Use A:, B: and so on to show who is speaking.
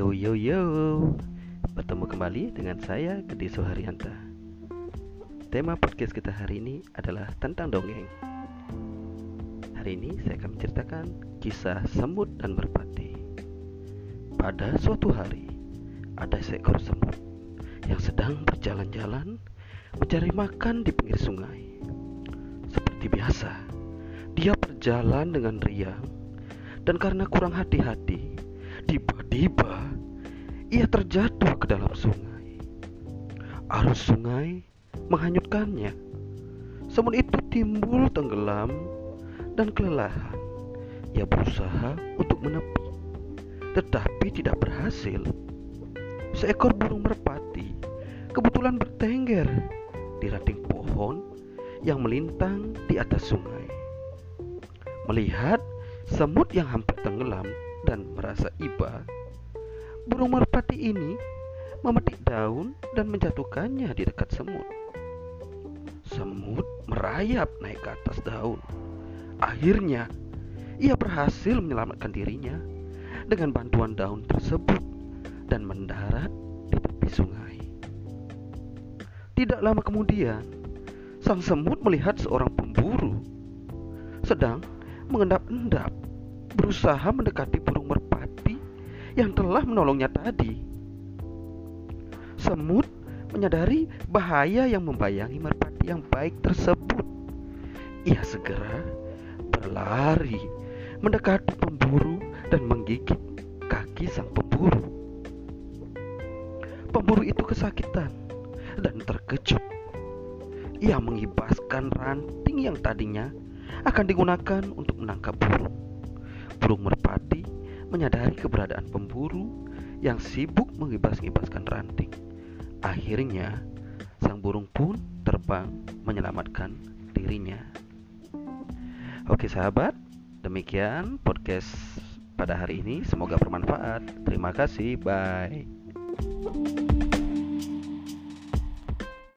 A: yo, bertemu kembali dengan saya Gede Soharyanta. Tema podcast kita hari ini adalah tentang dongeng. Hari ini saya akan menceritakan kisah semut dan merpati. Pada suatu hari, ada seekor semut yang sedang berjalan-jalan mencari makan di pinggir sungai. Seperti biasa, dia berjalan dengan riang dan karena kurang hati-hati, tiba-tiba ia terjatuh ke dalam sungai. Arus sungai menghanyutkannya. Semut itu timbul tenggelam dan kelelahan. Ia berusaha untuk menepi, tetapi tidak berhasil. Seekor burung merpati kebetulan bertengger di ranting pohon yang melintang di atas sungai. Melihat semut yang hampir tenggelam dan merasa iba, burung merpati ini memetik daun dan menjatuhkannya di dekat semut. Semut merayap naik ke atas daun. Akhirnya, ia berhasil menyelamatkan dirinya dengan bantuan daun tersebut dan mendarat di tepi sungai. Tidak lama kemudian, sang semut melihat seorang pemburu sedang mengendap-endap berusaha mendekati burung merpati yang telah menolongnya tadi. Semut menyadari bahaya yang membayangi merpati yang baik tersebut. Ia segera berlari mendekati pemburu dan menggigit kaki sang pemburu. Pemburu itu kesakitan dan terkejut. Ia mengibaskan ranting yang tadinya akan digunakan untuk menangkap burung. Burung merpati menyadari keberadaan pemburu yang sibuk mengibas-ngibaskan ranting. Akhirnya, sang burung pun terbang menyelamatkan dirinya. Oke, sahabat, demikian podcast pada hari ini. Semoga bermanfaat. Terima kasih, bye.